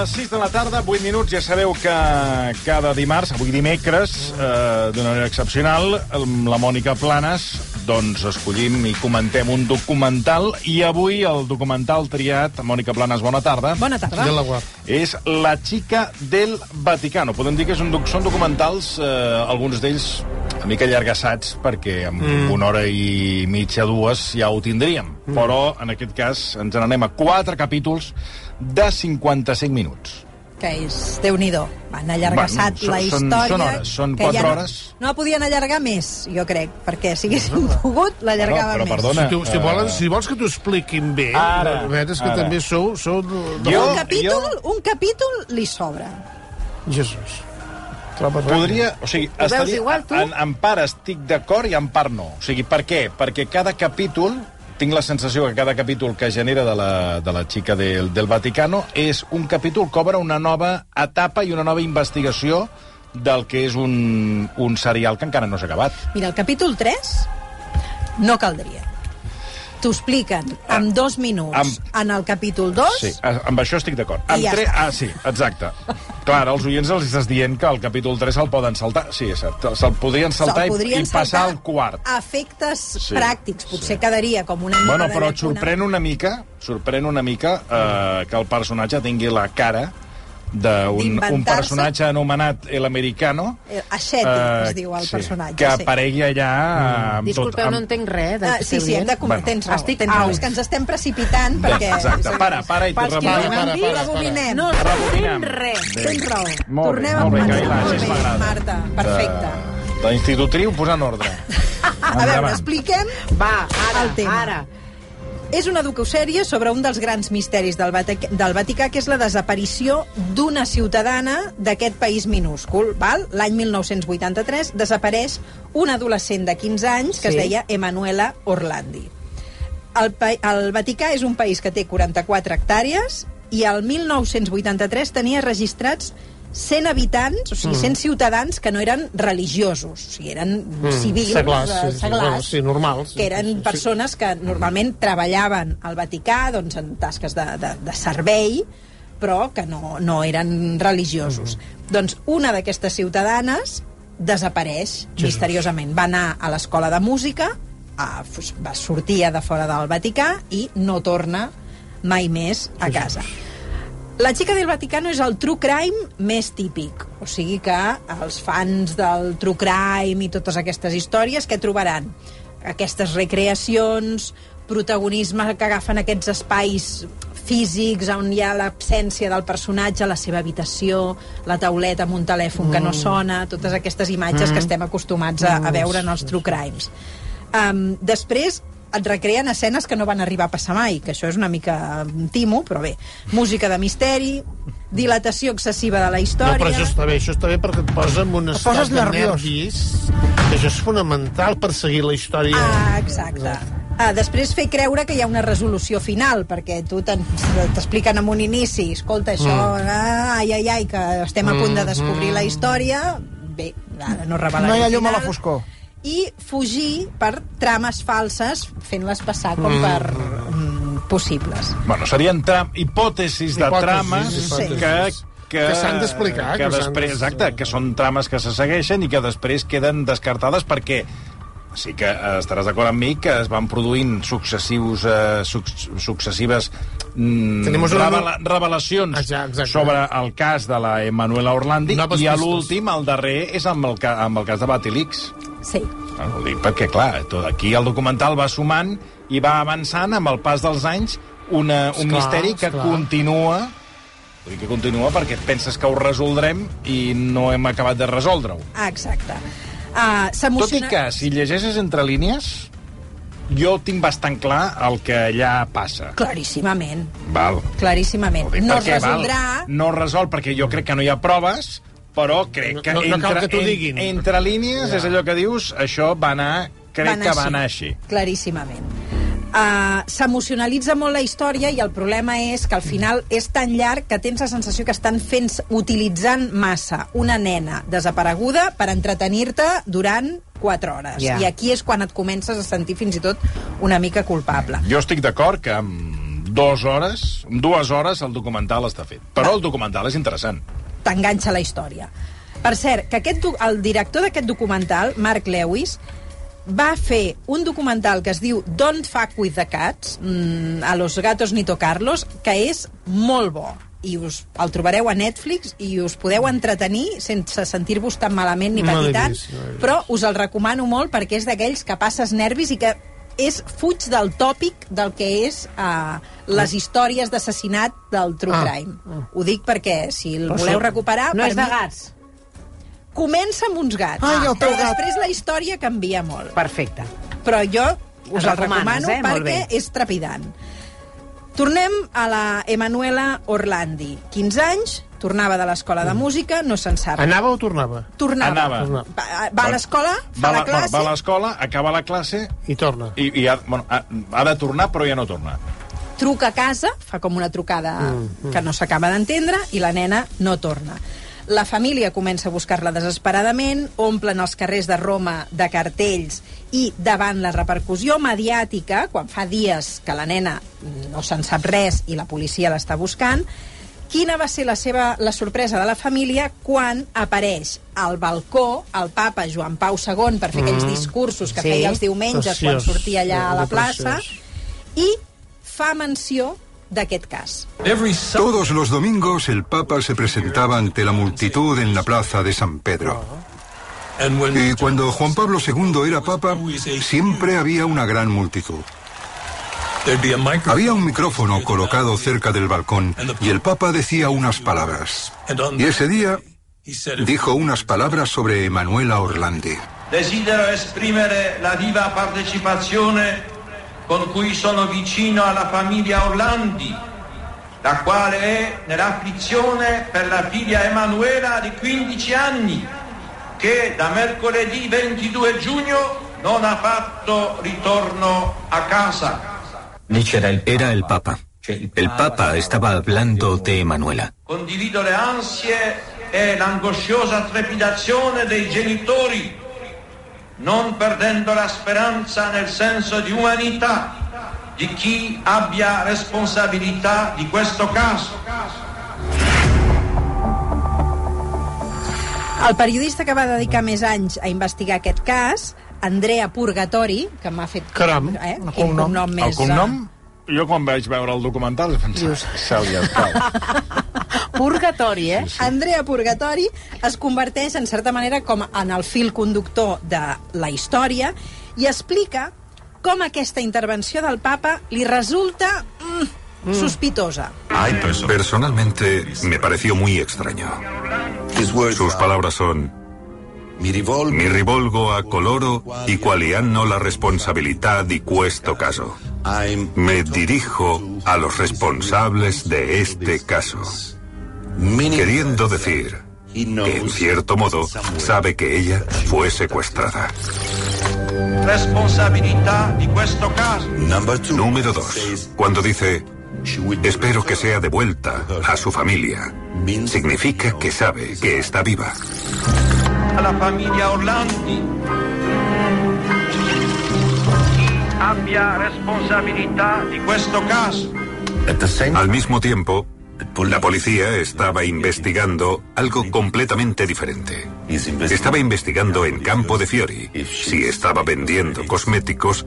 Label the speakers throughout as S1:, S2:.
S1: les 6 de la tarda, 8 minuts. Ja sabeu que cada dimarts, avui dimecres, eh, d'una manera excepcional, amb la Mònica Planes, doncs escollim i comentem un documental. I avui el documental triat, Mònica Planes, bona tarda.
S2: Bona tarda.
S3: Ja la guard.
S1: És La xica del Vaticano. Podem dir que és un, doc- són documentals, eh, alguns d'ells una mica allargassats, perquè en mm. una hora i mitja, dues, ja ho tindríem. Mm. Però, en aquest cas, ens n'anem a quatre capítols de 55 minuts.
S2: Que és, déu nhi Van allargassat
S1: Bueno,
S2: la
S1: són-
S2: història...
S1: són hores, són quatre
S2: ja no,
S1: hores.
S2: No la podien allargar més, jo crec, perquè si haguessin pogut, l'allargava
S1: Bueno, però
S2: més.
S1: perdona.
S3: Si, tu, si,
S1: eh,
S3: volen, si vols que t'ho expliquin bé,
S1: Ara,
S3: la veritat és que
S1: ara.
S3: també sou... sou.
S1: Jo-
S2: un capítol, un capítol li sobra.
S3: Jesús.
S1: Podria... O sigui, estaria,
S4: igual, tu?
S1: En, en part estic d'acord i en part no. O sigui, per què? Perquè cada capítol tinc la sensació que cada capítol que genera de la, de la xica del, del Vaticano és un capítol que obre una nova etapa i una nova investigació del que és un, un serial que encara no s'ha acabat.
S2: Mira, el capítol 3 no caldria. T'ho expliquen en dos minuts
S1: amb-
S2: en el capítol 2
S1: Sí, amb això estic d'acord.
S2: I ja
S1: tre-
S2: està.
S1: Ah, sí, exacte. Clar, als oients els estàs dient que el capítol 3 se'l poden saltar. Sí, és cert. Se'l podrien saltar
S2: se'l
S1: i,
S2: podrien
S1: i passar
S2: saltar
S1: al quart.
S2: efectes
S1: Sí,
S2: pràctics. Potser quedaria com una mica
S1: Bueno, però et sorprèn una mica, sorprèn una mica eh, que el personatge tingui la cara d'un un personatge anomenat El Americano.
S2: Eh, Ascètic, es diu el personatge,
S1: Que
S2: sí.
S1: aparegui allà amb
S4: Disculpeu,
S1: tot...
S4: no entenc res del
S2: Ah,
S4: que
S2: sí, sí, hem de.
S1: Bueno,
S2: tens raó,
S4: estic
S2: tens raó. És que ens estem precipitant perquè...
S1: Exacte, para, para i
S4: Pels que
S1: rebobinem.
S4: no
S3: Para, para,
S2: Rebobinem.
S4: no entenc res.
S2: Tens raó.
S1: Molt
S2: Tornem
S1: bé,
S2: a
S1: molt bé,
S2: començar. Molt bé,
S1: m'agrada.
S2: Marta, perfecte.
S1: De- D'institutriu posant ordre.
S2: A veure, expliquem
S4: Va, ara,
S2: El tema.
S4: ara.
S2: És una docusèrie sobre un dels grans misteris del, Vatic del Vaticà, que és la desaparició d'una ciutadana d'aquest país minúscul. val? L'any 1983 desapareix una adolescent de 15 anys que
S4: Sí.
S2: es deia Emanuela Orlandi. El, el Vaticà és un país que té 44 hectàrees i el 1983 tenia registrats 100 habitants, o sigui, 100 ciutadans que no eren religiosos, o sigui, eren civils,
S3: seglars,
S2: eh,
S3: sí, sí,
S2: seglars,
S3: bueno, sí, normals, sí,
S2: que eren
S3: sí, sí.
S2: persones que normalment treballaven al Vaticà doncs, en tasques de, de, de servei, però que no, no eren religiosos. Doncs una d'aquestes ciutadanes desapareix misteriosament. Va anar a l'escola de música, a, va sortir de fora del Vaticà i no torna mai més a casa. La xica del Vaticano és el true crime més típic. O sigui que els fans del true crime i totes aquestes històries que trobaran aquestes recreacions, protagonisme que agafen aquests espais físics on hi ha l'absència del personatge, la seva habitació, la tauleta amb un telèfon que no sona, totes aquestes imatges que estem acostumats a, a veure en els true crimes. Um, després et recreen escenes que no van arribar a passar mai, que això és una mica um, timo, però bé. Música de misteri, dilatació excessiva de la
S3: No,
S2: història...
S3: però això està bé, això està bé perquè et posa en un estat
S2: poses
S3: de
S2: nerviós.
S3: nervis, que això és fonamental per seguir la història.
S2: Ah, exacte. Ah, després fer creure que hi ha una resolució final, perquè tu t'expliquen en un inici, escolta, això, mm. ai, ai, ai, que estem a punt de descobrir la història, bé, no revelaré
S5: No hi ha llum a la
S2: final.
S5: foscor.
S2: I fugir per trames falses, fent-les passar com per mm, possibles.
S1: Bueno, serien tram, hipòtesis de
S3: Hipòtesis,
S1: trames
S2: hipòtesis.
S1: que que,
S3: Que s'han d'explicar,
S1: que,
S3: que
S1: després,
S3: de-
S1: exacte, que són trames que se segueixen i que després queden descartades perquè sí que estaràs d'acord amb mi que es van produint successius, eh, suc successives mm, revela revelacions
S3: Exacte, exacte.
S1: sobre el cas de la Emanuela Orlandi
S3: Noves
S1: i a l'últim, el darrer, és amb el, amb el cas de Batilix.
S2: Sí.
S1: Ho dic perquè, clar, tot aquí el documental va sumant i va avançant amb el pas dels anys una, un
S3: Esclar,
S1: misteri que
S3: esclar.
S1: continua vull dir que continua perquè et penses que ho resoldrem i no hem acabat de resoldre-ho.
S2: Ah, exacte. Uh,
S1: Tot i que, si llegeixes entre línies, jo tinc bastant clar el que allà passa.
S2: Claríssimament.
S1: Val.
S2: Claríssimament. No es resoldrà...
S1: Val, no es resol perquè jo crec que no hi ha proves, però crec que
S3: No- no cal
S1: entre,
S3: que t'ho diguin.
S1: en, entre línies és allò que dius, això va anar, crec que va anar així.
S2: Claríssimament. Uh, S'emocionalitza molt la història i el problema és que al final és tan llarg que tens la sensació que estan fent utilitzant massa una nena desapareguda per entretenir-te durant 4 hores.
S4: Ja.
S2: I aquí és quan et comences a sentir fins i tot una mica culpable.
S1: Jo estic d'acord que amb dues hores, dues hores el documental està fet. Però el documental és interessant.
S2: T'enganxa la història. Per cert, que aquest, el director d'aquest documental, Mark Lewis, va fer un documental que es diu Don't Fuck With The Cats, mm, a los gatos ni tocarlos, que és molt bo i us el trobareu a Netflix i us podeu entretenir sense sentir-vos tan malament ni
S3: No l'he
S2: patir tant,
S3: vist, no
S2: però us el recomano molt perquè és d'aquells que passes nervis i que és fuig del tòpic del que és uh, les històries d'assassinat del True
S3: Ah.
S2: Crime. Ho dic perquè si el
S3: Però
S2: voleu recuperar...
S4: No és de
S2: mi-
S4: gats.
S2: Comença amb uns gats,
S3: Ai, teu
S2: però
S3: gat.
S2: després la història canvia molt.
S4: Perfecte.
S2: Però jo us
S4: El
S2: recomano
S4: eh?
S2: Perquè és trepidant. Tornem a la Emanuela Orlandi. 15 anys, tornava de l'escola de música, no se'n sap.
S3: Anava o tornava?
S2: Tornava.
S1: Anava.
S2: Va, va a l'escola, fa
S1: Va,
S2: la
S1: la-
S2: classe...
S1: va a l'escola, acaba la classe
S3: I torna.
S1: i, i ha, bueno, ha, ha de tornar, però ja no torna.
S2: truca a casa, fa com una trucada que no s'acaba d'entendre, i la nena no torna. La família comença a buscar-la desesperadament, omplen els carrers de Roma de cartells i davant la repercussió mediàtica, quan fa dies que la nena no se'n sap res i la policia l'està buscant, quina va ser la, seva, la sorpresa de la família quan apareix al balcó el papa Joan Pau II per fer aquells discursos que
S4: Sí.
S2: feia els diumenges quan
S3: Preciós.
S2: sortia allà a la plaça
S3: preciós.
S2: i fa menció d'aquest cas.
S5: Todos los domingos el Papa se presentaba ante la multitud en la plaza de San Pedro. Y cuando Juan Pablo II era Papa, siempre había una gran multitud. Había un micrófono colocado cerca del balcón y el Papa decía unas palabras. Y ese día dijo unas palabras sobre Emanuela Orlandi.
S6: Desidero esprimere la viva partecipazione con cui sono vicino alla famiglia Orlandi, la quale è nell'afflizione per la figlia Emanuela di 15 anni, che da mercoledì 22 giugno non ha fatto ritorno a casa.
S7: Era el Papa. El Papa estaba hablando de Emanuela.
S6: Condivido le ansie e l'angosciosa trepidazione dei genitori, non perdendo la speranza nel senso di umanità di chi abbia responsabilità di questo caso.
S2: El periodista que va dedicar més anys a investigar aquest cas, Andrea Purgatori, que m'ha fet...
S3: Caram,
S2: eh?
S3: el
S2: Quin
S3: cognom.
S2: cognom
S1: El
S2: més...
S1: cognom, jo quan vaig veure el documental vaig pensar, se li.
S4: Purgatori, eh?
S2: eh? Andrea Purgatori es converteix, en certa manera, com en el fil conductor de la història i explica com aquesta intervenció del papa li resulta mm, sospitosa.
S5: Personalmente me pareció muy extraño. Sus palabras son... Mi rivolgo a coloro y quali hanno la responsabilità di questo caso. Me dirijo a los responsables de este caso. Queriendo decir que, en cierto modo, sabe que ella fue secuestrada. Número dos. Cuando dice, espero que sea devuelta a su familia, significa que sabe que está viva.
S6: alla famiglia Orlandi. Abbia responsabilità di questo caso.
S5: Al mismo tiempo, la policía estaba investigando algo completamente diferente. Estaba investigando en Campo de Fiori si estaba vendiendo cosméticos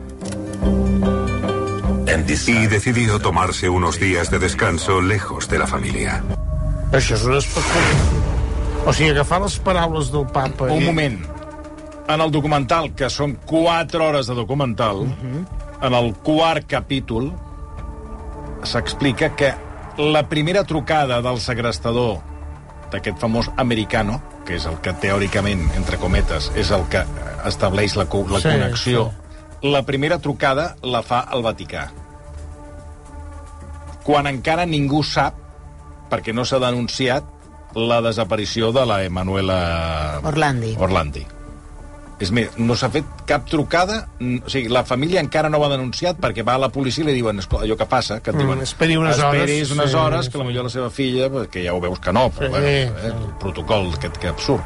S5: y decidió tomarse unos días de descanso lejos de la familia.
S3: Això és una especulació. O sigui, agafar les paraules del papa...
S1: Un moment. En el documental, que són 4 hores de documental, en el quart capítol s'explica que la primera trucada del segrestador d'aquest famós americano, que és el que teòricament, entre cometes, és el que estableix la, co- la
S3: Sí,
S1: connexió, la primera trucada la fa al Vaticà. Quan encara ningú sap, perquè no s'ha denunciat, la desaparició de la Emanuela
S4: Orlandi.
S1: Orlandi. És més, no s'ha fet cap trucada, o sigui, la família encara no ho ha denunciat perquè va a la policia i li diuen, "Escolta, allò que passa, que et
S3: Mm,
S1: diuen...
S3: esperi unes hores."
S1: Esperis unes
S3: Sí,
S1: hores, que potser la seva filla, pues, que ja ho veus que no, però
S3: Sí,
S1: bueno, eh,
S3: sí.
S1: el protocol aquest que absurd.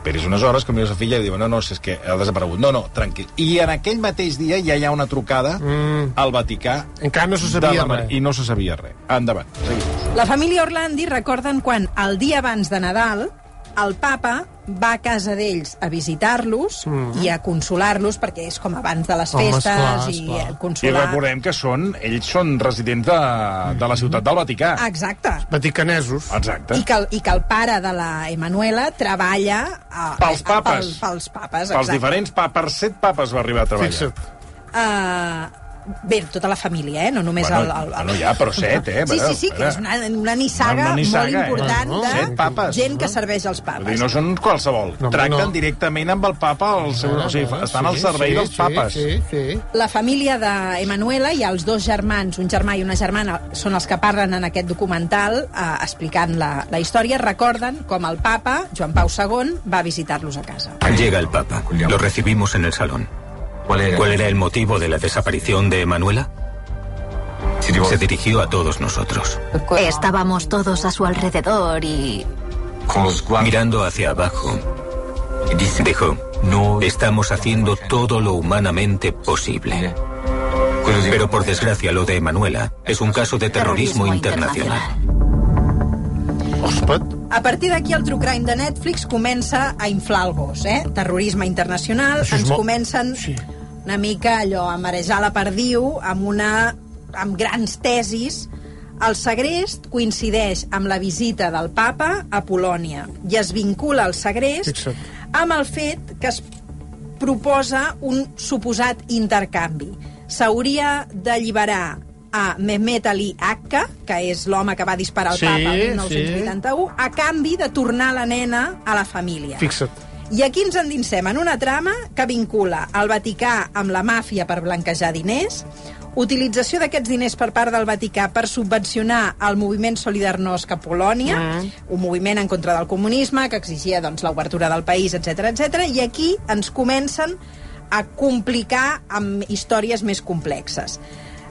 S1: Esperis unes hores que mira la filla i diu, no, no, si és que ha desaparegut. No, no, tranquil. I en aquell mateix dia ja hi ha una trucada mm. al Vaticà
S3: Encara no se sabia res.
S1: I no se sabia res. Endavant, seguim.
S2: La família Orlandi recorden quan, el dia abans de Nadal, el papa va a casa d'ells a visitar-los i a consolar-los, perquè és com abans de les
S3: Home,
S2: festes,
S3: esclar,
S2: i
S3: esclar.
S2: eh,
S1: I
S2: consolar...
S1: recordem que són, ells són residents de, de la ciutat del Vaticà.
S2: Exacte.
S3: Vaticanesos.
S1: Exacte.
S2: I que, el, I que el pare de la Emanuela treballa... A,
S1: Pels papes.
S2: Pels, pels papes,
S1: Pels
S2: exacte.
S1: diferents pa per set papes va arribar a treballar.
S3: Fixa't.
S2: Uh, bé, tota la família, eh? No només
S1: Bueno,
S2: el, el, el...
S1: bueno, ja, però set, eh?
S2: Sí, sí, sí, que és una, una nissaga,
S1: Una nissaga,
S2: molt
S1: eh?
S2: important
S3: Bueno,
S2: de
S1: set papes.
S2: gent que serveix als
S1: Vull
S2: papes.
S1: dir, no són qualsevol.
S3: No,
S1: Tracten
S3: no.
S1: directament amb el papa, el seu, o sigui, estan al servei
S3: sí,
S1: dels papes.
S3: Sí, sí, sí.
S2: La família d'Emanuela i els dos germans, un germà i una germana, són els que parlen en aquest documental eh, explicant la, la història, recorden com el papa, Joan Pau II, va visitar-los a casa.
S7: Llega el Papa. Lo recibimos en el salón. ¿Cuál era el motivo de la desaparición de Emanuela? Se dirigió a todos nosotros,
S8: Estábamos todos a su alrededor y...
S7: mirando hacia abajo. Dijo, estamos haciendo todo lo humanamente posible. Pero por desgracia lo de Emanuela es un caso de terrorismo internacional.
S2: A partir d'aquí, el True Crime de Netflix comença a inflar el gos, eh? Terrorisme internacional, ens comencen
S3: Sí.
S2: Una mica allò a marejar la perdiu amb una amb grans tesis el segrest coincideix amb la visita del papa a Polònia i es vincula el segrest
S3: Fixa't.
S2: amb el fet que es proposa un suposat intercanvi. S'hauria d'alliberar a Mehmet Ali Akka, que és l'home que va disparar el
S3: Sí,
S2: papa el 1981, a canvi de tornar la nena a la família.
S3: Fixa't.
S2: I aquí ens endinsem en una trama que vincula el Vaticà amb la màfia per blanquejar diners, utilització d'aquests diners per part del Vaticà per subvencionar el moviment Solidarnosc a Polònia, mm. un moviment en contra del comunisme que exigia doncs, l'obertura del país, etc etc. i aquí ens comencen a complicar amb històries més complexes.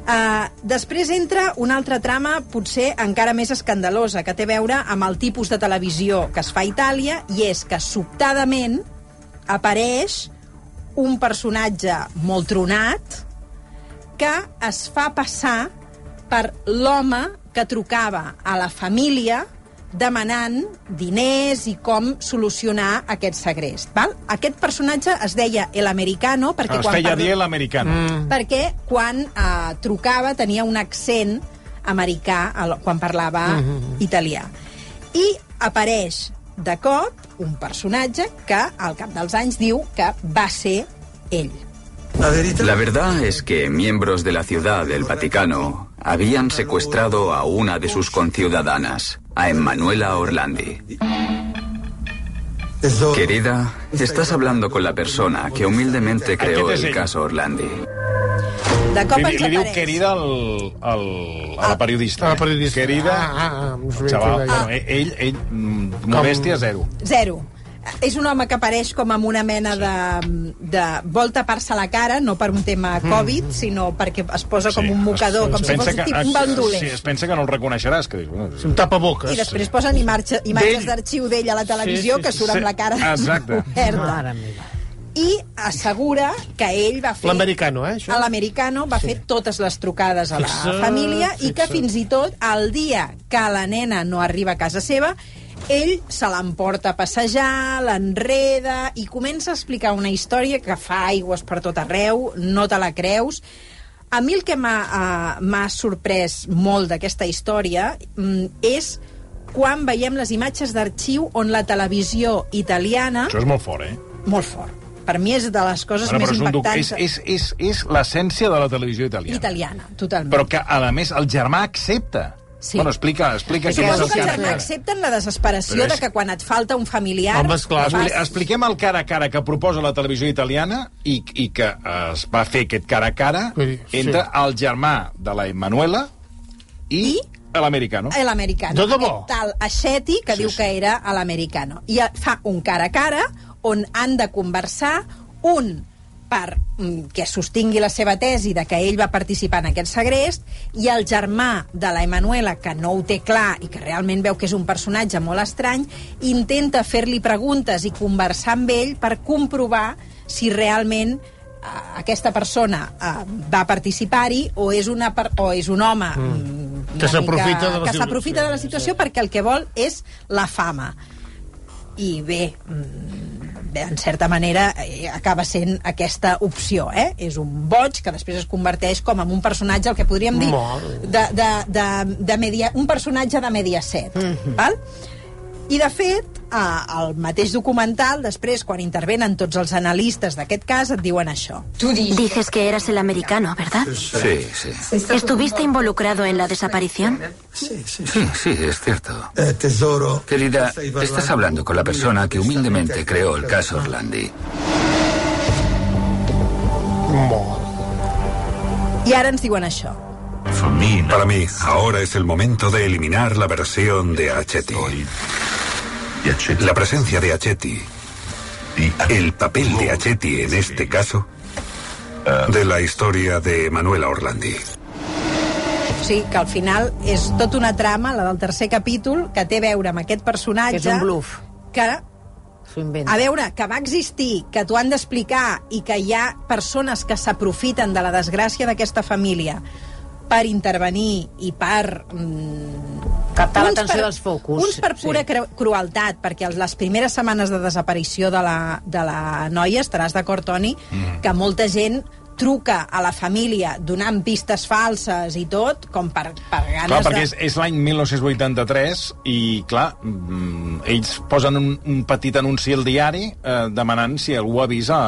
S2: Uh, després entra una altra trama potser encara més escandalosa, que té a veure amb el tipus de televisió que es fa a Itàlia, i és que sobtadament apareix un personatge molt tronat que es fa passar per l'home que trucava a la família demanant diners i com solucionar aquest segrest. Val? Aquest personatge es deia El Americano perquè
S1: Es
S2: quan
S1: feia
S2: parla-
S1: dir l'americano. Mm.
S2: perquè quan eh, trucava tenia un accent americà quan parlava mm -hmm. italià. I apareix de cop un personatge que al cap dels anys diu que va ser ell.
S9: La verdad es que miembros de la ciudad del Vaticano habían secuestrado a una de sus conciudadanas, a Emanuela Orlandi. Querida, estás hablando con la persona que humildemente creó el caso Orlandi.
S2: De cop
S1: Li, li diu querida al, al, a la periodista.
S3: A la periodista.
S1: Querida,
S3: Ah, ah, ah,
S1: xaval,
S3: deia.
S1: bueno, ell, ell, mm, modèstia zero.
S2: Zero. És un home que apareix com amb una mena de... de vol tapar-se la cara, no per un tema Covid, sinó perquè es posa com un mocador, com si fos
S1: pensa
S2: tipus un bandoler.
S1: Sí, es pensa que no el reconeixeràs. Que dius, bueno,
S3: Si em tapa boques.
S2: I després posen imatge, imatges d'arxiu d'ell a la televisió
S3: Sí, sí,
S2: que surt amb la cara
S1: Exacte.
S2: oberta.
S4: Mare meva.
S2: I assegura que ell va fer...
S3: L'americano, eh, això?
S2: A l'americano va fer totes les trucades a la
S3: Fixa't,
S2: família i que fins i tot el dia que la nena no arriba a casa seva ell se l'emporta a passejar, l'enreda i comença a explicar una història que fa aigües per tot arreu, no te la creus. A mi el que m'ha m'ha sorprès molt d'aquesta història mm, és quan veiem les imatges d'arxiu on la televisió italiana...
S1: Això és molt fort, eh?
S2: Molt fort. Per mi és de les coses
S1: Bueno,
S2: més
S1: és,
S2: impactants...
S1: és, és, és, és l'essència de la televisió italiana.
S2: Italiana, totalment.
S1: Però que, a més, el germà accepta.
S2: Sí.
S1: Bueno, explica, explica
S2: suposo que el
S1: cara a
S2: germà
S1: cara.
S2: accepta en la desesperació
S1: és-
S2: de que quan et falta un familiar...
S3: Home, esclar,
S2: fas-
S1: Expli expliquem el cara a cara que proposa la televisió italiana i, i que es va fer aquest cara a cara
S3: Sí, sí.
S1: entre el germà de la Emanuela i,
S2: I?
S1: l'americano.
S2: l'americano.
S3: De debò?
S2: Aquest tal Aixeti, que
S1: Sí,
S2: diu
S1: sí.
S2: que era a l'americano. I fa un cara a cara on han de conversar un per mm, que sostingui la seva tesi de que ell va participar en aquest segrest i el germà de la Emanuela, que no ho té clar i que realment veu que és un personatge molt estrany, intenta fer-li preguntes i conversar amb ell per comprovar si realment eh, aquesta persona eh, va participar-hi o, és una per, o és un home mm.
S3: Que s'aprofita de la
S2: que
S3: situació.
S2: s'aprofita de la situació perquè el que vol és la fama i bé, mm, en certa manera eh, acaba sent aquesta opció eh? és un boig que després es converteix com en un personatge, el que podríem dir de, de, de, de media, un personatge de Mediaset val? I de fet eh, el mateix documental després quan intervenen tots els analistes d'aquest cas et diuen això
S8: Dices que eras el americano, ¿verdad?
S5: Sí, sí.
S8: ¿Estuviste involucrado en la desaparición?
S5: Sí, sí, es cierto. Querida, estás hablando con la persona que humildemente creó el caso Orlandi.
S2: i ara ens diuen això
S5: Para mí, ahora es el momento de eliminar la versión de Achetti. La presencia de Achetti, el papel de Achetti en este caso, de la historia de Manuela Orlandi.
S2: sigui que al final és tota una trama, la del tercer capítol, que té a veure amb aquest personatge...
S4: Que és un bluff.
S2: Que,
S4: S'ho inventa.
S2: a veure, que va existir, que t'ho han d'explicar i que hi ha persones que s'aprofiten de la desgràcia d'aquesta família per intervenir i per... Mm,
S4: Captar l'atenció dels focus.
S2: Uns per pura
S4: Sí.
S2: crueltat, perquè les primeres setmanes de desaparició de la, de la noia, estaràs d'acord, Toni, mm. que molta gent truca a la família donant pistes falses i tot, com per, per ganes
S1: Clar, perquè
S2: de...
S1: és, és l'any 1983 i, clar, mm, ells posen un, un petit anunci al diari eh, demanant si algú ha vist a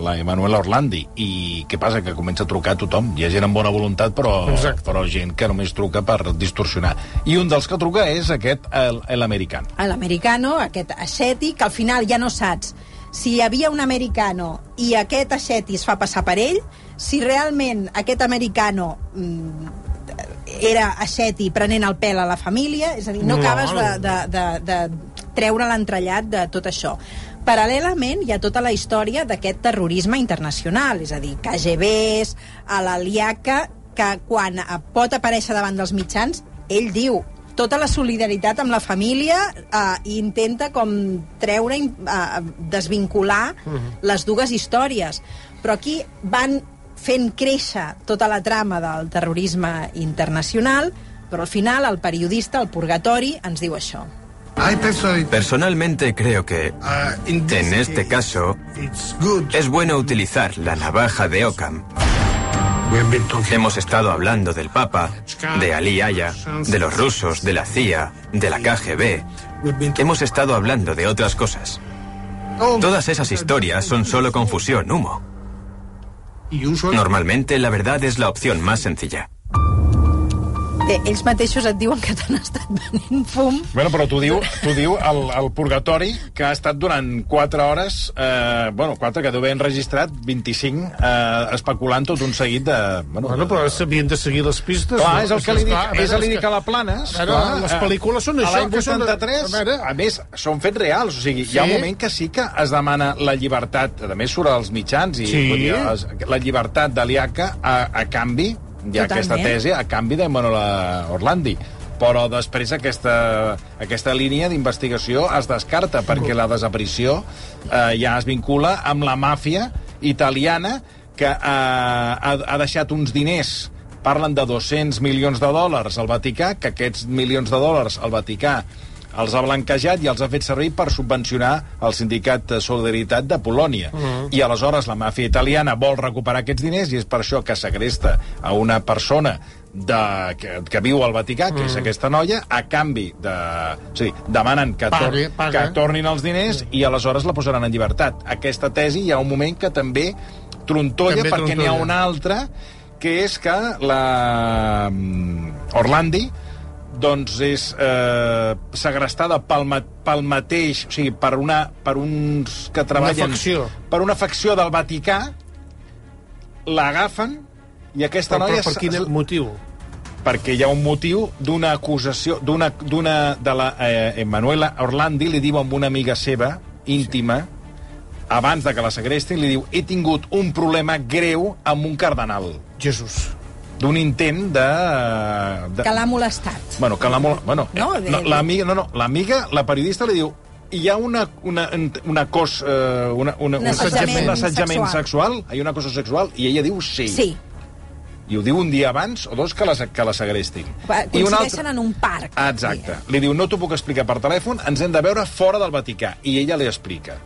S1: la Emanuela Orlandi. I què passa? Que comença a trucar a tothom. Hi ha gent amb bona voluntat, però,
S3: Exacte.
S1: però gent que només truca per distorsionar. I un dels que truca és aquest, el- l'americà.
S2: l'americano, aquest aixeti, que al final ja no saps si hi havia un americano i aquest aixeti es fa passar per ell, si realment aquest americano mm, era aixeti prenent el pèl a la família, és a dir, no,
S3: No.
S2: acabes de, de, de, de treure l'entrellat de tot això. Paral·lelament hi ha tota la història d'aquest terrorisme internacional, és a dir, KGBs, a l'Aliaca, que quan pot aparèixer davant dels mitjans, ell diu tota la solidaritat amb la família eh, i intenta com treure, eh, desvincular les dues històries. Però aquí van fent créixer tota la trama del terrorisme internacional, però al final el periodista, el purgatori, ens diu això.
S10: Personalmente creo que en este caso es bueno utilizar la navaja de Occam. Hemos estado hablando del Papa, de Ali Aya, de los rusos, de la CIA, de la KGB. Hemos estado hablando de otras cosas. Todas esas historias son solo confusión, humo. Normalmente la verdad es la opción más sencilla.
S2: Bé, ells mateixos et diuen que t'han estat venent fum
S1: Bueno, però t'ho diu, t'ho diu el, el purgatori, que ha estat durant 4 hores, eh, bueno, 4 que deu haver enregistrat, 25, eh, especulant tot un seguit de... Bueno,
S3: Bueno, però s'havien de seguir les pistes.
S1: Clar,
S3: no?
S1: és el que li dic,
S3: Clar,
S1: és el que dic a la Planes.
S3: A veure,
S1: clar,
S3: les
S1: eh,
S3: pel·lícules són
S1: a
S3: això,
S1: L'any
S3: que són de-
S1: 83,
S3: a
S1: a més, són fets reals. O sigui, hi ha
S3: Sí.
S1: un moment que sí que es demana la llibertat, a més surt als mitjans, i
S3: Sí.
S1: dir, la llibertat de l'IACA a, a canvi, hi ha
S2: Totalment.
S1: aquesta tesi, a canvi de Manuela Orlandi però després aquesta, aquesta línia d'investigació es descarta perquè la desaparició eh, ja es vincula amb la màfia italiana que eh, ha, ha deixat uns diners parlen de 200 milions de dòlars al Vaticà, que aquests milions de dòlars al Vaticà els ha blanquejat i els ha fet servir per subvencionar el sindicat de Solidaritat de Polònia.
S3: Mm.
S1: I aleshores la màfia italiana vol recuperar aquests diners i és per això que segresta a una persona de, que, que viu al Vaticà, que és
S3: Mm.
S1: aquesta noia, a canvi de... O sigui, demanen que, tor
S3: Pague, paga.
S1: que tornin els diners i aleshores la posaran en llibertat. Aquesta tesi hi ha un moment que també trontolla
S3: També
S1: perquè n'hi ha una altra que és que la mm, Orlandi doncs és eh, segrestada pel, ma pel mateix, o sigui, per, una, per uns que treballen...
S3: facció.
S1: Per una facció del Vaticà, l'agafen i aquesta
S3: Però,
S1: noia...
S3: però per quin motiu?
S1: perquè hi ha un motiu d'una acusació d'una d'una de la eh, Emanuela Orlandi li diu amb una amiga seva íntima abans de que la segrestin, li diu he tingut un problema greu amb un cardenal.
S3: Jesús.
S1: D'un intent de... de...
S2: Que l'ha molestat.
S1: Bueno, que l'ha molt... Bueno,
S2: No,
S1: eh,
S2: de-
S1: no, l'amiga, no, no, l'amiga, la periodista li diu hi ha una, una, una cos... Eh, una, una,
S2: Un assetjament
S1: un assetjament
S2: sexual.
S1: sexual. Hi ha una cosa sexual, i ella diu sí.
S2: Sí.
S1: I ho diu un dia abans o dos que la, que la segrestin. I un
S2: Coincideixen en un parc.
S1: Exacte. Li diu, no t'ho puc explicar per telèfon, ens hem de veure fora del Vaticà. I ella li explica.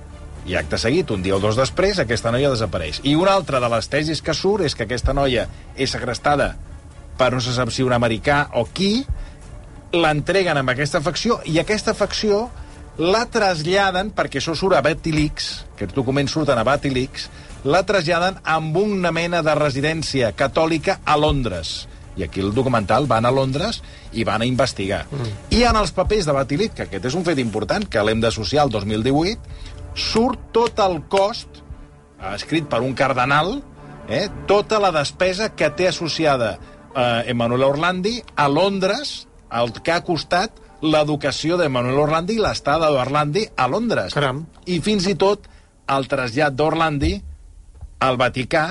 S1: I acte seguit, un dia o dos després, aquesta noia desapareix. I una altra de les tesis que surt és que aquesta noia és segrestada per no se sap si un americà o qui, l'entreguen amb aquesta facció, i aquesta facció la traslladen, perquè això surt a Batilix, que els documents surten a Batilix, la traslladen amb una mena de residència catòlica a Londres. I aquí el documental van a Londres i van a investigar. Mm. I en els papers de Batilix, que aquest és un fet important, que l'hem d'associar al 2018, surt tot el cost, eh, escrit per un cardenal, eh, tota la despesa que té associada eh, Emanuel Orlandi a Londres, el que ha costat l'educació d'Emanuel Orlandi i l'estada d'Orlandi a Londres.
S3: Caram.
S1: I fins i tot el trasllat d'Orlandi al Vaticà,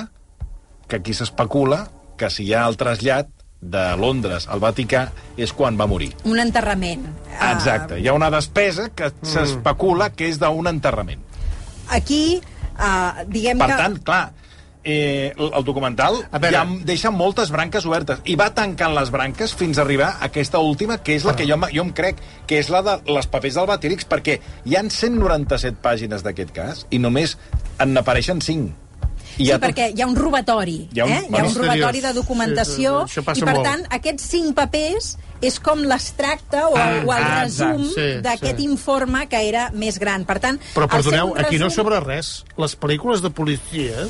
S1: que aquí s'especula que si hi ha el trasllat de Londres al Vaticà és quan va morir.
S2: Un enterrament.
S1: Exacte. Hi ha una despesa que s'especula que és d'un enterrament.
S2: Aquí, uh, diguem
S1: Per
S2: que...
S1: tant, clar, eh, el documental
S3: A veure.
S1: ja deixa moltes branques obertes i va tancant les branques fins a arribar a aquesta última, que és la que jo, jo em crec que és la de les papers del Batilix, perquè hi han 197 pàgines d'aquest cas i només en n'apareixen 5.
S2: Sí,
S1: hi ha tot-
S2: perquè hi ha un robatori,
S1: Hi ha un-
S2: eh? hi ha un robatori de documentació,
S3: Sí, sí, sí,
S2: i per
S3: molt.
S2: tant, aquests cinc papers és com l'extracte o,
S1: Ah,
S2: o el
S1: ah,
S2: resum
S3: sí,
S2: d'aquest
S3: sí.
S2: informe que era més gran. Per tant,
S3: Però perdoneu,
S2: un
S3: aquí no
S2: resum-
S3: sobre res. Les pel·lícules de policies,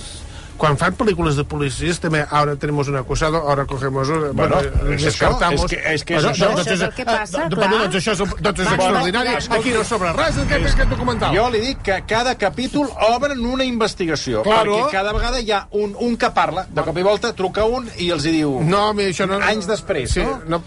S3: quan fan pel·lícules de policies, també, ara tenemos un acusado, ahora cogemos... un-
S1: Bueno, és
S3: descartamos.
S1: això, és que- és que és
S3: Bueno,
S1: això.
S3: doncs
S4: Això és el que passa,
S3: eh,
S4: clar.
S3: Doncs això és, doncs és extraordinari. Aquí no sobre res, aquest, aquest documental.
S1: Jo li dic que cada capítol obren una investigació,
S3: Claro.
S1: perquè cada vegada hi ha un, un que parla, de cop i volta truca un i els hi diu...
S3: No, mi això no...
S1: Anys després,
S3: sí,
S1: no?
S3: no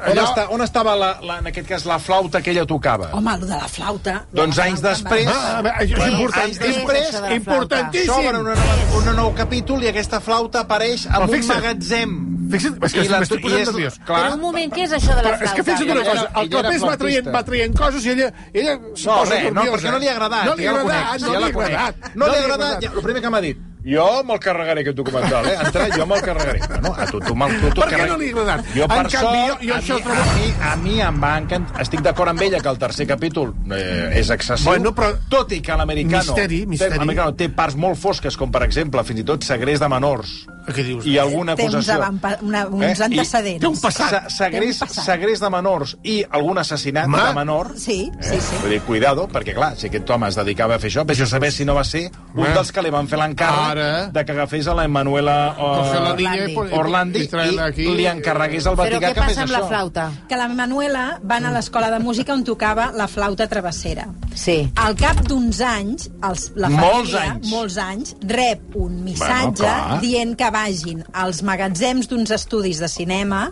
S1: On, està, on estava, la, la, en aquest cas, la flauta que ella tocava?
S2: Home, el de la flauta...
S1: Doncs
S2: La
S1: anys després...
S3: Ah, això és important.
S1: Anys després,
S4: de
S3: importantíssim.
S1: s'obre una nova, un nou capítol i aquesta flauta apareix en un magatzem.
S3: Fixa't, és que m'estic posant
S1: és-
S3: nerviós.
S1: Clar.
S4: Però un moment, què és això de la flauta?
S3: és que fixa't una cosa, el clapés va traient, va traient coses i ella, ella es
S1: No,
S3: posa
S1: res, no, perquè no li ha agradat.
S3: No li ha agradat, no li ha agradat.
S1: No li ha agradat, el primer que m'ha dit, jo me'l carregaré aquest documental, eh? Entrar, jo me'l carregaré. No, a tu, tu, me'l- tu, tu
S3: Per què no li ha agradat?
S1: Jo, per
S3: En canvi,
S1: sort,
S3: jo- jo
S1: a,
S3: això
S1: mi,
S3: trobo-
S1: a, mi, a mi em va encantar. Estic d'acord amb ella que el tercer capítol eh, és excessiu,
S3: Bueno, però-
S1: tot i que l'americano
S3: Misteri, misteri.
S1: té, l'americano té parts molt fosques, com per exemple, fins i tot segrest de menors
S3: Què dius?
S1: i alguna
S2: Té uns,
S1: acusació.
S2: avampa, una, uns
S1: Eh? I
S2: antecedents.
S3: té un passat.
S1: Se- Segrest,
S2: Té un passat.
S1: segrest de menors i algun assassinat
S3: Ma.
S1: de menor.
S2: Sí, sí,
S1: Eh?
S2: sí.
S1: Vull dir, cuidado, perquè clar, si aquest home es dedicava a fer això, vés a saber si no va ser un
S3: Ma.
S1: dels que li van fer l'encàrrec
S3: Ara.
S1: de que agafés a la Emanuela uh,
S3: y, pon-
S1: Orlandi
S3: y traerla
S1: i
S3: aquí.
S1: li encarregués al
S4: Però
S1: Vaticà
S4: què
S1: que fes
S4: passa amb
S1: això.
S4: la flauta?
S2: Que la Manuela va anar a l'escola de música on tocava la flauta travessera.
S4: Sí.
S2: Al cap d'uns anys, els, la
S1: Molts
S2: família,
S1: anys.
S2: molts anys, rep un missatge
S1: Bueno, clar.
S2: dient que vagin als magatzems d'uns estudis de cinema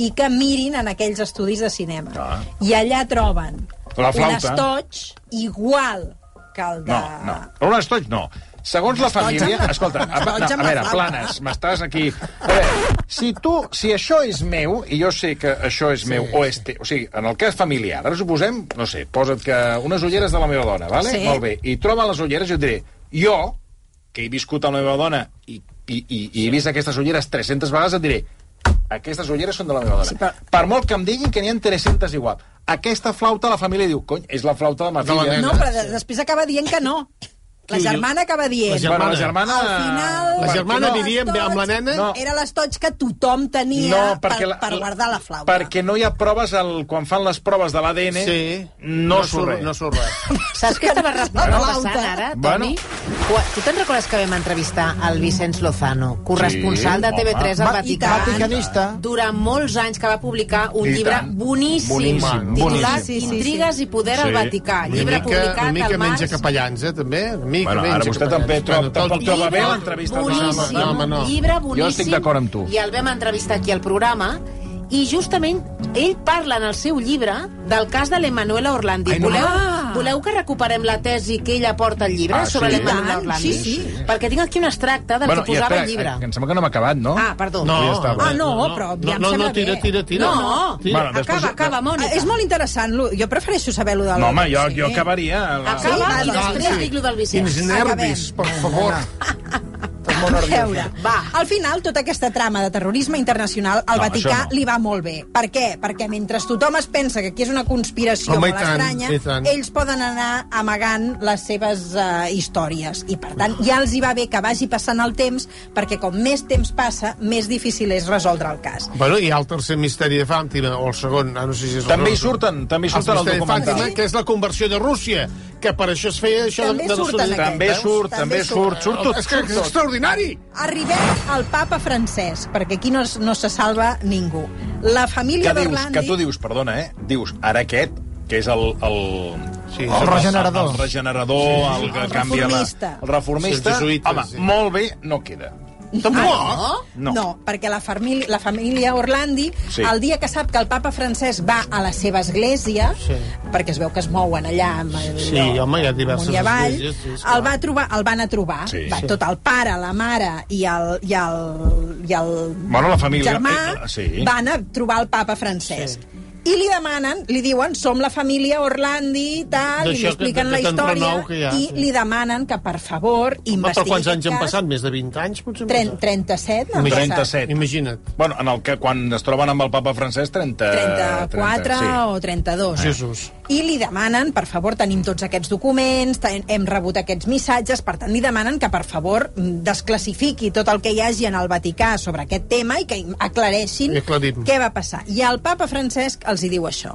S2: i que mirin en aquells estudis de cinema.
S1: Clar.
S2: I allà troben
S1: La
S2: un
S1: flauta.
S2: estoig igual que el de...
S1: No, no. Un estoig, no. Segons la família... Escolta, a, no, a veure, planes, m'estàs aquí... A veure, si tu, si això és meu, i jo sé que això és meu, o és te, o sigui, en el cas familiar, ara suposem, no sé, posa't que unes ulleres de la meva dona, vale?
S2: Sí.
S1: Molt bé, i troba les ulleres, jo et diré, jo, que he viscut amb la meva dona i, i, i, i he vist aquestes ulleres 300 vegades, et diré, aquestes ulleres són de la meva dona.
S2: Sí, però-
S1: Per molt que em diguin que n'hi ha 300 igual. Aquesta flauta, la família diu, cony, és la flauta de ma filla.
S3: nena.
S2: No, però de, després acaba dient que no. La germana acaba dient...
S3: La germana.
S1: Bueno, la germana...
S2: Al final...
S3: La germana
S2: no,
S3: vivia amb- amb la nena?
S1: No.
S2: Era l'estoig que tothom tenia
S1: No,
S2: per,
S1: perquè la,
S2: per guardar la flauta.
S1: Perquè no hi ha proves, al, quan fan les proves de l'ADN,
S3: Sí.
S1: no, surt res.
S3: No surt res.
S4: Saps què estava
S2: flauta.
S4: ara. Toni? Bueno. Tu te'n recordes que vam entrevistar el Vicenç Lozano, corresponsal
S1: Sí,
S4: de TV3
S1: home.
S4: al Vaticà?
S11: Vaticanista.
S4: Durant molts anys que va publicar un
S1: I
S4: llibre
S1: tant.
S4: boníssim,
S1: Boníssim,
S4: titulat
S1: boníssim.
S2: Sí, sí, sí.
S4: Intrigues i poder al
S1: Sí.
S4: Vaticà.
S3: Una
S4: Llibre
S3: mica,
S4: publicat
S3: una mica
S4: al
S3: menja
S4: març.
S3: capellans, eh, també? Una mica
S1: Bueno, ara vostè també troba-
S3: Bueno,
S1: tampoc troba bé l'entrevista
S4: boníssim,
S3: No, home, no.
S4: llibre boníssim.
S1: Jo estic d'acord amb tu.
S4: I el vam entrevistar aquí al programa i justament ell parla en el seu llibre del cas de l'Emanuela Orlandi.
S1: Ai, no.
S4: voleu,
S2: Ah.
S4: voleu que recuperem la tesi que ella porta al llibre
S1: Ah,
S4: sobre
S1: sí?
S4: l'Emanuela Orlandi?
S2: sí, sí.
S4: Perquè tinc aquí un extracte del que
S1: i
S4: posava
S1: espera,
S4: al llibre.
S1: eh, que em sembla que no hem acabat, no?
S4: Ah, perdó.
S3: No,
S1: Ja estava.
S2: Ah, no, però ja
S3: no,
S2: em
S3: no,
S2: sembla
S3: no, tira,
S2: bé.
S3: tira, tira.
S4: No.
S3: Tira.
S1: Bueno, després-
S4: Acaba, acaba, Mònica.
S2: Ah, és molt interessant. lo- Jo prefereixo saber lo del...
S1: No, home, jo,
S2: sí.
S1: jo acabaria... La...
S4: Acaba
S2: Sí,
S4: i després
S3: sí.
S4: dic lo del
S3: Quins
S4: Vicenç.
S3: nervis, per favor.
S1: Molt nerviosa.
S4: Va.
S2: Al final, tota aquesta trama de terrorisme internacional al
S1: No,
S2: Vaticà
S1: no.
S2: li va molt bé. Per què? Perquè mentre tothom es pensa que aquí és una conspiració
S3: Home, i
S2: molt
S3: tant,
S2: estranya,
S3: i
S2: ells poden anar amagant les seves uh, històries. I, per tant, ja els hi va bé que vagi passant el temps, perquè com més temps passa, més difícil és resoldre el cas.
S3: Bueno, hi ha el tercer misteri de Fàntima, o el segon, ah, no sé si és el
S1: També hi surten, també hi
S3: El
S1: surten al
S3: misteri de
S1: documental.
S3: Fàntima, que és la conversió de Rússia, que per això es feia això
S2: També
S3: de, de
S2: surten aquests.
S1: També
S2: Veus?
S1: surt,
S2: També
S1: també surt,
S2: surt.
S1: surt tot.
S3: És que és extraordinari!
S2: Arribem al papa Francesc, perquè aquí no, no se salva ningú. La família
S1: Que dius,
S2: d'Orlandi...
S1: que tu dius, perdona, eh? Dius, ara aquest, que és el... El,
S3: Sí,
S1: el,
S3: el
S1: regenerador. El regenerador, el que
S2: El
S1: canvia la...
S2: reformista.
S1: El reformista.
S3: Sí, jesuïtes,
S1: home,
S3: sí.
S1: molt bé no queda.
S3: Tampoc!
S4: no?
S1: No.
S2: No, perquè la família, la família Orlandi,
S1: Sí.
S2: sí. el dia que sap que el papa Francesc va a la seva església,
S3: Sí.
S2: perquè es veu que es mouen allà amb el,
S3: Sí, home, hi ha diverses
S2: i avall,
S3: esglésies, sí, esclar.
S2: el, va trobar, el van a trobar.
S1: Sí.
S2: va,
S1: Sí.
S2: Tot el pare, la mare i el, i el, i el
S1: Bueno, la família,
S2: germà
S1: eh, sí.
S2: van a trobar el papa Francesc. I li demanen, li diuen, som la família Orlandi i tal, i li
S3: D'això que-
S2: expliquen
S3: de-
S2: la història,
S3: que ha,
S2: i
S3: sí.
S2: li demanen que, per favor,
S3: Home,
S2: investigui
S3: però quants anys han passat? Més de 20 anys, potser?
S2: 30, 37, no?
S1: 37.
S3: Imagina't.
S1: Bueno, en el que quan es troben amb el papa francès, 30...
S2: 34
S1: 30, sí.
S2: o 32.
S3: Jesús.
S2: I li demanen, per favor, tenim tots aquests documents, ten- hem rebut aquests missatges, per tant, li demanen que, per favor, mm, desclassifiqui tot el que hi hagi en el Vaticà sobre aquest tema i que aclareixin què va passar. I el papa Francesc els hi diu això.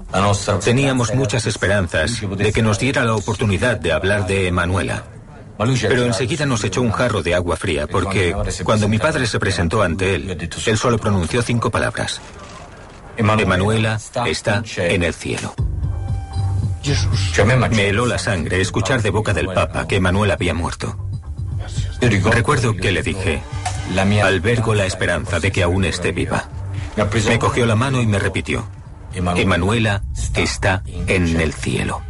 S7: Teníamos muchas esperanzas de que nos diera la oportunidad de hablar de Emanuela. Pero enseguida nos echó un jarro de agua fría porque cuando mi padre se presentó ante él, él solo pronunció cinco palabras. Emanuela está en el cielo. Me heló la sangre escuchar de boca del Papa que Emanuel había muerto. Recuerdo que le dije, albergo la esperanza de que aún esté viva. Me cogió la mano y me repitió, Emanuela está en el cielo.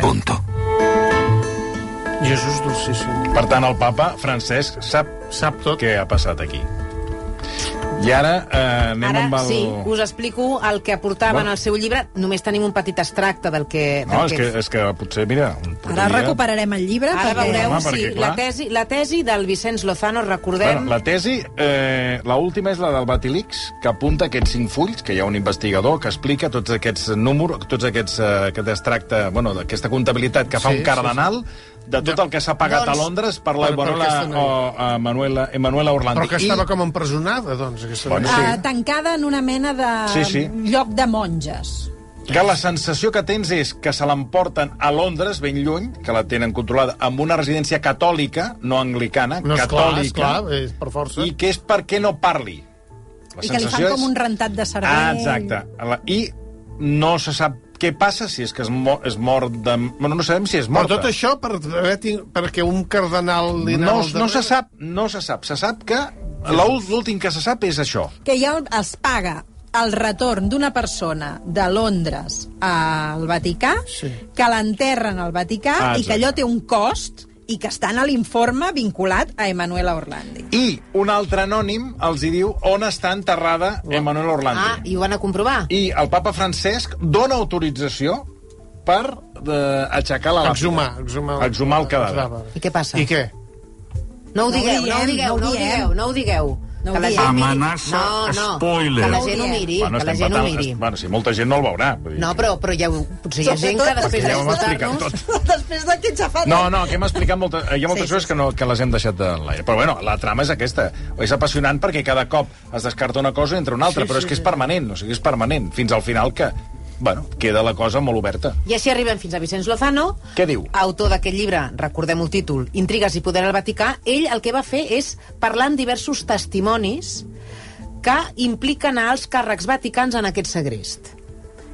S7: Punto.
S3: Jesús dolcíssim.
S1: Per tant, el papa Francesc sap,
S3: Sap tot.
S1: què ha passat aquí. I ara eh, anem
S4: Ara
S1: amb el...
S4: sí, us explico el que aportava
S1: Bueno.
S4: en el seu llibre. Només tenim un petit extracte del que... Del
S1: No, és que, és que potser, mira...
S2: Ara recuperarem el llibre.
S4: Ara
S2: perquè...
S4: veureu,
S1: Home,
S4: sí,
S1: perquè,
S4: la
S1: clar.
S4: tesi, la tesi del Vicenç Lozano, recordem...
S1: Bueno, la tesi, eh, la última és la del Batilix, que apunta aquests cinc fulls, que hi ha un investigador que explica tots aquests números, tots aquests, eh, aquest extracte, bueno, d'aquesta comptabilitat que fa
S3: Sí,
S1: un cardenal de tot el que s'ha pagat
S4: Doncs-
S1: a Londres per la
S3: noia.
S1: o, a Manuela, Emanuela Orlandi.
S3: Però que estava com empresonada, doncs, aquesta
S1: Bueno,
S3: noia.
S2: Uh, tancada en una mena de
S1: Sí, sí.
S2: lloc de monges.
S1: que la sensació que tens és que se l'emporten a Londres, ben lluny, que la tenen controlada, amb una residència catòlica, no anglicana,
S3: No, esclar,
S1: catòlica,
S3: esclar, és per força.
S1: i que és perquè no parli. La
S2: I que li fan com un rentat de cervell.
S1: Ah, exacte. I no se sap què passa si és que es, mo és mort de... Bueno, no sabem si és
S3: Però
S1: morta.
S3: tot això per, perquè un cardenal... li
S1: no,
S3: al
S1: no se sap, no se sap. Se sap que l'ú- l'últim que se sap és això.
S2: que ja es paga el retorn d'una persona de Londres al Vaticà,
S3: Sí.
S2: que l'enterren al Vaticà
S1: Ah,
S2: i que allò té un cost i que està en l'informe vinculat a Emanuela Orlandi.
S1: I un altre anònim els hi diu on està enterrada Emanuel Orlandi.
S4: Ah, i ho van a comprovar.
S1: I el papa Francesc dona autorització per eh, aixecar la làpida.
S3: Exhumar, exhumar,
S1: Exhumar el cadàver.
S4: I què passa?
S3: I què?
S4: No ho
S2: No ho
S4: digueu, no ho digueu,
S2: no ho
S4: digueu, no ho digueu.
S2: No
S4: que la gent.
S5: Amenaça,
S4: no, no,
S5: spoiler.
S4: Que la gent ho miri,
S1: Bueno,
S4: que la gent ho miri.
S1: Bueno, si molta gent no el veurà. Vull dir
S4: No, però, però ja potser hi ha gent que després d'escoltar-nos...
S1: tot.
S2: Després de que ets afat...
S1: No, no, que hem explicat molta, hi ha moltes
S2: Sí, sí,
S1: coses que, no, que les hem deixat de l'aire. Però bueno, la trama és aquesta. És apassionant perquè cada cop es descarta una cosa i entra una altra,
S3: Sí,
S1: però
S3: sí,
S1: és que és
S3: sí.
S1: permanent, o sigui, és permanent, fins al final que, bueno, queda la cosa molt oberta.
S4: I així arribem fins a Vicenç Lozano,
S1: Què diu?
S4: autor d'aquest llibre, recordem el títol, Intrigues i poder al Vaticà. Ell el que va fer és parlar amb diversos testimonis que impliquen a alts càrrecs vaticans en aquest segrest.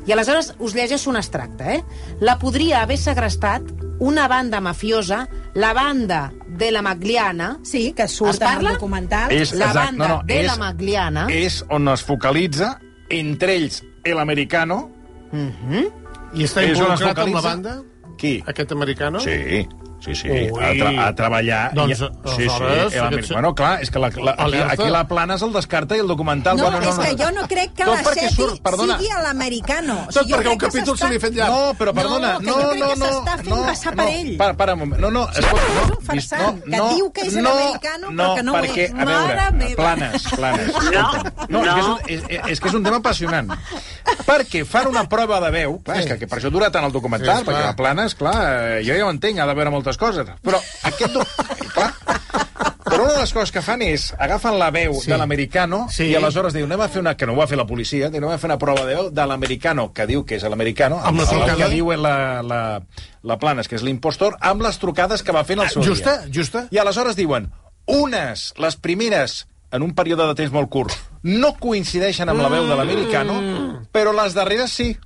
S4: I aleshores us llegeixo un extracte, eh? La podria haver segrestat una banda mafiosa, la banda de la Magliana...
S2: Sí, que
S4: Es
S2: surt en el documental.
S1: És,
S4: La
S1: exacte,
S4: banda de la Magliana.
S1: És on es focalitza entre ells el americano.
S3: I està
S1: Ells on es
S3: involucrat amb la banda?
S1: Qui?
S3: Aquest americano?
S1: Sí, sí, sí.
S3: Ui.
S1: A, tra a treballar...
S3: Doncs,
S1: i- sí, sí.
S3: aleshores,
S1: el
S3: aquest-
S1: Bueno, clar, és que la, la, aquí, aquí la plana se'l descarta i el documental...
S2: No,
S1: bueno,
S2: és que jo no crec que
S1: Tot
S2: la
S1: perquè
S2: Seti
S1: surt- perdona.
S2: sigui a l'americano. O
S3: Tot
S2: sigui, jo
S3: perquè un
S2: que
S3: capítol se li ha fet llarg.
S1: No, però perdona,
S2: No, que
S1: no, no,
S2: que
S1: no,
S2: s'està fent
S1: no,
S2: passar
S1: no,
S2: per ell.
S1: Para, para un moment. No, no, escolta, no,
S2: És un farsant, que diu que és
S1: no,
S2: americano, però
S1: no,
S2: que no ho
S1: perquè,
S2: és.
S1: a veure,
S2: Mare meva.
S1: planes, planes. escolta. No, és, que és, un, és, és que és un tema apassionant. Perquè fan una prova de veu, clar, és que, que per això dura tant el documental,
S3: Sí,
S1: perquè la planes, clar, eh, jo ja ho entenc, ha de veure moltes coses, però aquest... Clar, però una de les coses que fan és agafen la veu
S3: Sí.
S1: de l'americano
S3: Sí.
S1: i aleshores diu, anem a fer una, que no ho va fer la policia, diu, anem a fer una prova de veu de l'americano, que diu que és l'americano,
S3: Amb la
S1: el
S3: trucada.
S1: que diu la, la, la Planes, que és l'impostor, amb les trucades que va fent el seu
S3: Justa,
S1: dia.
S3: justa.
S1: I aleshores diuen, unes, les primeres, en un període de temps molt curt, no coincideixen amb la veu de l'americano, però les darreres sí.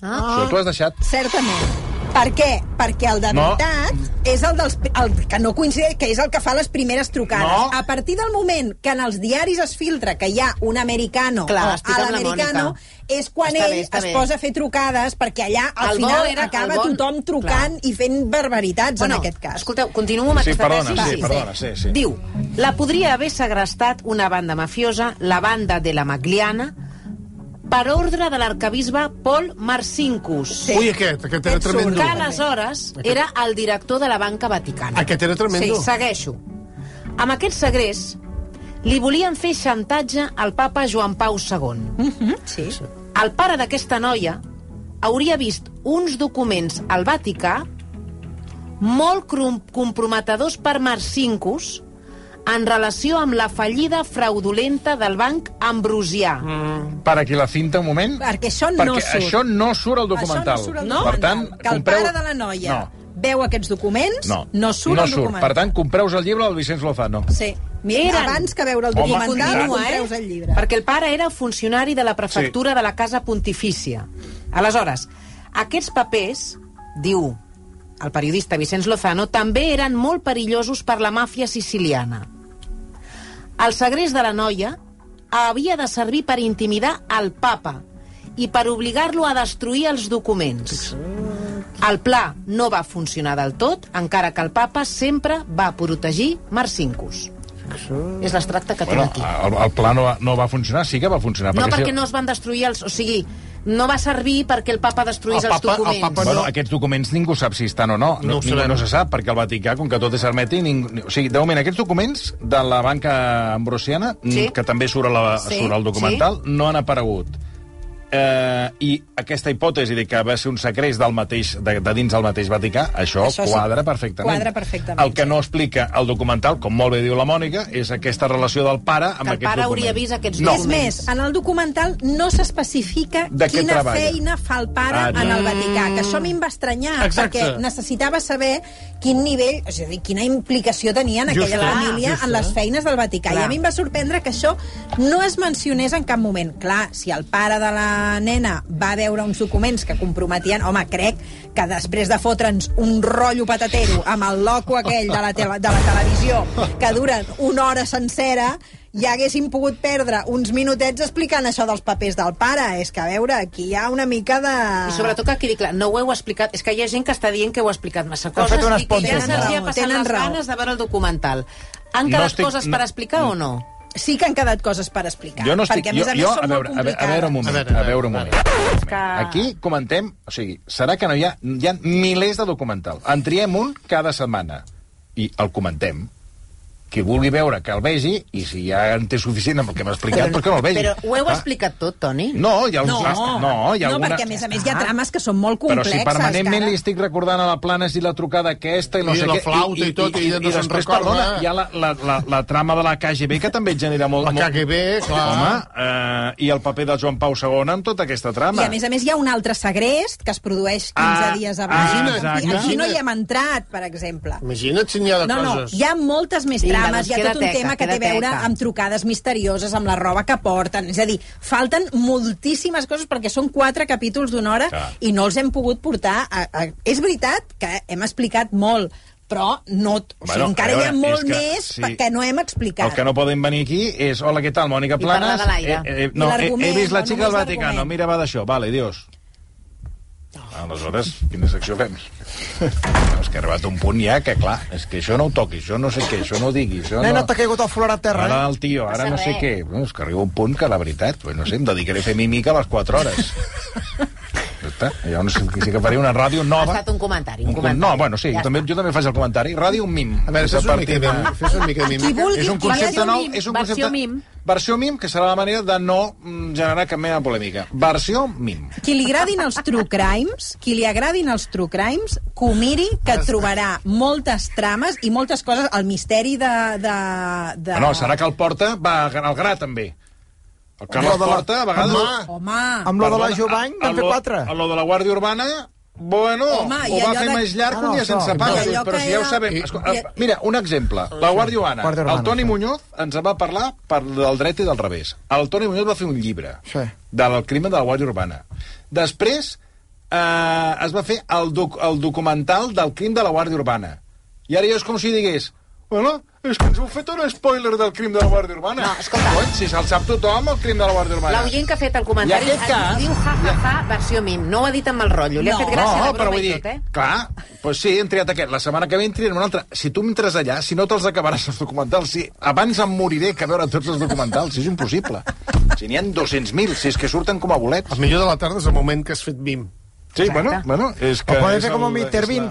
S2: Ah.
S1: Això t'ho has deixat.
S2: Certament. Per què? Perquè el de
S1: No.
S2: veritat és el, dels, el que no coincideix, que és el que fa les primeres trucades.
S1: No.
S2: A partir del moment que en els diaris es filtra que hi ha un americano
S4: Clar,
S2: a
S4: la
S2: l'americano, és quan
S4: Està
S2: ell
S4: bé,
S2: es
S4: bé.
S2: posa a fer trucades, perquè allà al
S4: El
S2: final
S4: era-
S2: acaba
S4: bon-
S2: tothom trucant i fent barbaritats en aquest cas.
S4: Escolteu, continuo amb
S1: Sí,
S4: aquesta
S1: perdona,
S4: tesi.
S1: sí, perdona, sí, sí.
S4: Diu, la podria haver segrestat una banda mafiosa, la banda de la Magliana, per ordre de l'arcabisbe Paul Marcinkus,
S2: Sí.
S3: Ui, aquest, aquest era tremendo.
S4: que aleshores era el director de la banca vaticana.
S3: Aquest era tremendo.
S4: Sí, segueixo. Amb aquest segrest, li volien fer xantatge al papa Joan Pau II.
S2: Mhm, sí.
S4: El pare d'aquesta noia hauria vist uns documents al Vaticà molt comprometedors per Marcinkus en relació amb la fallida fraudulenta del banc Ambrosià. Mm.
S1: Per aquí la cinta un moment.
S2: Perquè això
S1: perquè
S2: no surt.
S1: això no surt al documental.
S2: Això no surt al
S4: No?
S2: documental.
S1: Per tant,
S2: que el
S1: compreu...
S2: pare de la noia
S1: No.
S2: veu aquests documents,
S1: No,
S2: no surt
S1: no
S2: al
S1: surt.
S2: documental.
S1: Per tant, compreus el llibre del Vicenç Lozano.
S2: Sí. Mira, abans que veure el
S1: Home,
S2: documental,
S1: continua,
S2: compreus el llibre.
S4: Perquè el pare era funcionari de la prefectura sí. de la Casa Pontifícia. Aleshores, aquests papers, diu el periodista Vicenç Lozano, també eren molt perillosos per la màfia siciliana. El segrest de la noia havia de servir per intimidar el papa i per obligar-lo a destruir els documents. El pla no va funcionar del tot, encara que el papa sempre va protegir Marcinkus. És l'extracte que
S1: Bueno,
S4: tinc aquí.
S1: el, el pla no va, no va funcionar, sí que va funcionar.
S4: No, perquè
S1: si...
S4: no es van destruir els... O sigui, no va servir perquè el papa destruís
S3: El
S4: els
S3: papa- el
S4: documents.
S3: papa
S1: Bueno,
S3: no.
S1: aquests documents ningú sap si estan o no.
S3: No ho
S1: ningú no se sap, perquè el Vaticà, com que tot és hermètic... Ningú... O sigui, de moment, aquests documents de la banca ambrosiana,
S4: Sí.
S1: que també surt, a la,
S4: Sí,
S1: surt al documental, no han aparegut. Eh, I aquesta hipòtesi de que va ser un secrets del mateix, de, de dins del mateix Vaticà, això,
S2: Això sí.
S1: quadra perfectament.
S2: Quadra perfectament,
S1: El que no explica el documental, com molt bé diu la Mònica, és aquesta relació del pare amb
S4: Que el pare
S1: documents.
S4: hauria vist aquests
S1: no.
S2: És més, en el documental no s'especifica quina
S1: treballa.
S2: feina fa el pare
S1: Ah,
S2: en el. Vaticà, que això a mi em va estranyar,
S3: Exacte.
S2: perquè necessitava saber quin nivell, és a dir, quina implicació tenien aquella
S3: Justa,
S2: família
S3: justa.
S2: en les feines del Vaticà.
S4: Clar.
S2: I a mi em va sorprendre que això no es mencionés en cap moment. Clar, si el pare de la nena va veure uns documents que comprometien... Home, crec que després de fotre'ns un rotllo patatero amb el loco aquell de la, tele, de la televisió que duren una hora sencera, ja haguéssim pogut perdre uns minutets explicant això dels papers del pare. És que, a veure, aquí hi ha una mica de...
S4: I sobretot que quedi clar, no ho heu explicat. És que hi ha gent que està dient que ho ha explicat massa coses
S1: fet unes
S4: i que ja
S1: pontes,
S4: se'ls
S2: no?
S4: ha passat
S2: Tenen
S4: les
S2: raó.
S4: ganes de veure el documental. Han
S1: No
S4: quedat
S1: estic-
S4: coses
S1: no-
S4: per explicar o no?
S2: Sí que han quedat coses per explicar.
S1: Jo no estic...
S2: perquè, a més
S1: jo,
S2: a més,
S1: jo,
S2: són
S1: a, veure,
S2: molt
S1: a, veure, a veure un moment,
S3: A veure,
S1: a veure un moment.
S4: Que...
S1: Aquí comentem, o sigui, serà que no hi ha, hi ha milers de documentals. En triem un cada setmana i el comentem. Qui vulgui veure, que el vegi, i si ja en té suficient amb el que m'ha explicat, per què no el vegi?
S4: Però ho heu
S1: Ah,
S4: explicat tot, Toni?
S1: No, hi ha uns...
S2: No,
S1: no, hi ha
S2: no
S1: alguna...
S2: perquè a més a més hi ha
S4: Ah.
S2: trames que són molt
S1: Però
S2: complexes.
S1: si permanentment
S2: que ara-
S1: li estic recordant a la Planes i la trucada aquesta i no
S3: I
S1: sé
S3: la
S1: què...
S3: flauta i tot, i ella no se'n
S1: després,
S3: recorda.
S1: perdona, hi ha la, la, la, la trama de la KGB que també et genera molt...
S3: La
S1: molt-
S3: KGB, clar.
S1: Home, eh, i el paper de Joan Pau II en tota aquesta trama.
S2: I a més a més hi ha un altre segrest que es produeix 15
S1: Ah,
S2: dies abans.
S1: ah,
S2: I
S1: exacte.
S2: aquí no hi hem entrat, per exemple.
S3: Imagina't si n'hi ha de
S2: No, no,
S3: coses.
S2: hi ha moltes més
S4: Vinga, doncs
S2: hi ha tot un
S4: teca,
S2: tema que té a veure
S4: teca.
S2: amb trucades misterioses, amb la roba que porten, és a dir, falten moltíssimes coses perquè són quatre capítols d'una hora
S1: Clar.
S2: i no els hem pogut portar. A, a... És veritat que hem explicat molt però no, o sigui,
S1: Bueno,
S2: encara
S1: a
S2: hi ha
S1: veure,
S2: molt
S1: que-
S2: més
S1: sí.
S2: que no hem explicat.
S1: El que no poden venir aquí és hola, què tal, Mònica
S2: I parlar
S1: Planes?
S2: de l'aire.
S1: Eh, eh, no, he, he vist la
S2: no
S1: xica del
S2: només
S1: Vaticano, mira, va d'això, vale, adiós. Aleshores, quina secció fem? no, és que ha arribat un punt ja que, clar, és que això no ho toqui, això no sé què, això no ho digui, això
S11: Nena,
S1: no...
S11: t'ha caigut el flor a terra,
S1: Ara
S11: eh?
S1: el tio, ara
S11: Passa
S1: no sé què. Bueno, és que arriba un punt que, la veritat, pues, no sé, em dedicaré a fer mímica a les 4 hores. ja està. Ja no sé, sí que faré una ràdio
S4: Ha
S1: nova.
S4: estat un comentari, un,
S1: Un com...
S4: comentari.
S1: No, bueno, sí,
S4: Ja
S1: també, jo també faig el comentari. Ràdio mim.
S3: A veure,
S1: És
S3: fes
S1: a
S3: una mica de- fes una mica de mímica.
S2: Qui vulgui,
S1: és un concepte nou,
S2: Mim,
S1: és un
S4: versió
S1: concepte...
S4: mim.
S1: Versió mim, que serà la manera de no mm, generar cap mena de polèmica. Versió mim.
S2: Qui li agradin els true crimes, qui li agradin els true crimes, que ho miri, que trobarà moltes trames i moltes coses, el misteri de... de, de...
S1: Ah, no, serà que el Porta va al gra, també. El Carles
S11: Amb
S1: Porta, a vegades...
S11: Home,
S2: Home,
S11: Amb lo de la Jovany, vam fer quatre.
S1: A lo de la Guàrdia Urbana, bueno,
S2: Home,
S1: ho va fer
S2: de-
S1: més llarg
S11: Ah,
S1: un
S11: no,
S1: dia sense paga,
S2: allò
S1: però si ja ho sabem.
S2: I-
S1: Escolta,
S2: i-
S1: Mira, un exemple. La Guàrdia Urbana.
S11: Guàrdia Urbana,
S1: El Toni
S11: sí.
S1: Muñoz ens en va parlar per del dret i del revés. El Toni Muñoz va fer un llibre
S11: Sí.
S1: del crimen de la Guàrdia Urbana. Després eh, es va fer el, doc el documental del crim de la Guàrdia Urbana. I ara ja és com si digués Bueno, és que ens heu fet un spoiler del crim de la Guàrdia Urbana.
S4: No, escolta.
S1: Cony, si se'l sap tothom, el crim de la Guàrdia Urbana.
S4: L'oient que ha fet el comentari
S1: I aquest cas-
S4: diu ha, ha, ha, versió mim. No ho ha dit amb el rotllo. Li ha
S2: No.
S4: fet gràcia
S1: no,
S4: la
S1: però
S4: broma
S1: vull
S4: i
S1: dir,
S4: tot, eh?
S1: clar, doncs sí, hem triat aquest. La setmana que ve en triarem un altre. Si tu m'entres allà, si no te'ls acabaràs els documentals, si abans em moriré que veure tots els documentals, és impossible. Si n'hi ha 200.000, si és que surten com a bolets.
S3: El millor de la tarda és el moment que has fet BIM.
S1: Sí, bueno, bueno, és que...
S11: O podem fer com
S1: el-
S11: un Mr.
S1: és
S11: Bean,
S1: la-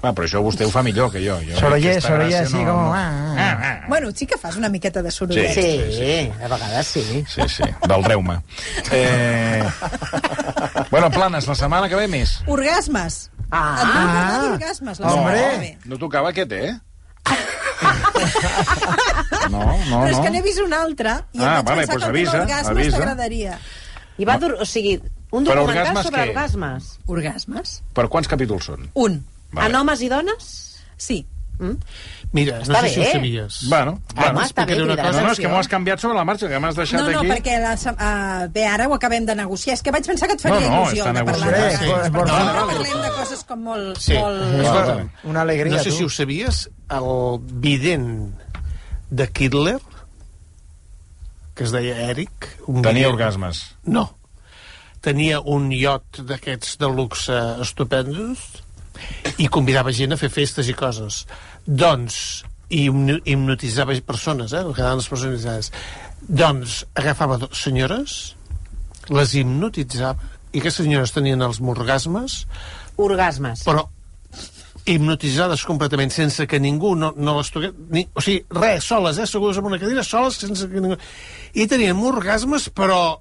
S11: Soroller.
S1: Ah, però això vostè ho fa millor que jo. jo
S11: Soroller, Soroller, així
S1: no-
S11: com...
S1: no.
S11: ah, ah.
S2: Bueno, sí que fas una miqueta de sorollet.
S1: Sí.
S4: Sí, sí, a vegades sí.
S1: Sí, sí, del reuma. Eh... Bueno, planes, la setmana que ve més.
S2: Orgasmes.
S4: Ah.
S2: Et parlar d'orgasmes. la setmana
S11: Hombre.
S2: que ve.
S1: No tocava aquest, eh? No, no,
S2: Però és
S1: no.
S2: que n'he vist un altre i
S1: Ah,
S2: em vaig
S1: vale,
S2: pensar
S1: doncs
S2: que
S1: avisa,
S2: orgasmes
S1: avisa.
S2: t'agradaria.
S4: I va dur... O sigui, un documental
S1: orgasmes
S4: sobre
S1: què?
S4: orgasmes.
S2: Orgasmes?
S1: Per quants capítols són?
S2: Un.
S1: Vale.
S4: En homes i dones?
S2: Sí.
S3: Mira,
S4: Està
S3: no sé si ho
S4: bé.
S3: sabies.
S1: Bueno,
S4: Home,
S1: bueno.
S4: està bé,
S3: una
S4: cridaràs
S1: No, no, és que m'ho has canviat sobre la marxa, que m'has deixat
S2: No, no,
S1: aquí...
S2: perquè la, uh, bé, ara ho acabem de negociar. És que vaig pensar que et faria
S1: No, no,
S2: il·lusió
S1: està
S2: de parlar
S11: Sí,
S2: orgasmes.
S11: sí.
S2: perquè
S11: Vale,
S2: sempre
S1: vale.
S2: parlem de coses com molt...
S3: Sí.
S2: molt...
S11: Una alegria,
S3: No sé
S11: tu.
S3: si ho sabies, el vident de Hitler, que es deia Eric... Un
S1: Tenia
S3: vident-
S1: orgasmes.
S3: No. Tenia un iot d'aquests de luxe estupendos i convidava gent a fer festes i coses. Doncs, i hipno- hipnotitzava persones, eh? Quedaven les persones hipnotitzades. Doncs agafava senyores, les hipnotitzava, i aquestes senyores tenien els orgasmes,
S4: Orgasmes.
S3: però hipnotitzades completament, sense que ningú no, no les toqués... Ni, o sigui, res, soles, eh? Segures en una cadira, soles, sense que ningú... I tenien orgasmes, però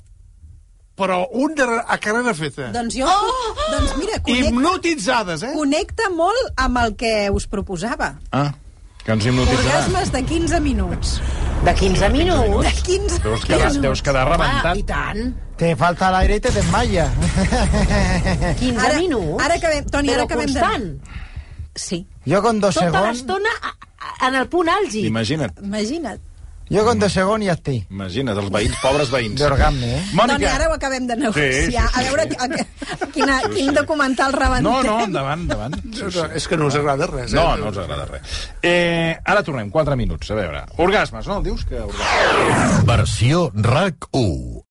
S3: però un de, a carrera feta.
S2: Doncs jo... Oh! Doncs mira, connecta,
S3: Hipnotitzades, eh?
S2: connecta molt amb el que us proposava.
S1: Ah, que ens hipnotitzarà.
S2: Orgasmes de 15 minuts.
S4: De 15 minuts.
S2: De 15
S1: Deus quedar,
S2: minuts.
S1: deus quedar
S4: Ah,
S1: rebentat.
S4: i tant.
S11: Te falta l'aire i te desmaya.
S4: 15
S2: Ara,
S4: minuts.
S2: ara acabem, Toni,
S4: Però
S2: ara acabem de...
S4: constant.
S2: Sí,
S11: Jo con dos
S4: Tota
S11: segons...
S4: l'estona a- a- en el punt àlgid.
S1: Imagina't,
S2: imagina't.
S11: Jo con dos segons ja estic.
S1: imagina't, els veïns, pobres veïns.
S11: D'orgasme, eh?
S1: Mònica.
S2: ara ho acabem de negociar.
S1: Sí, sí, sí,
S2: a veure
S1: sí.
S2: a, a, a, quina, quin documental rebentem.
S1: No, no, endavant, endavant. Sí,
S3: No,
S1: sí.
S3: no, és que no us agrada res, eh?
S1: No, no us agrada res. Eh, ara tornem, 4 minuts, a veure. Orgasmes, no? Dius que orgasmes.
S12: Versió RAC 1.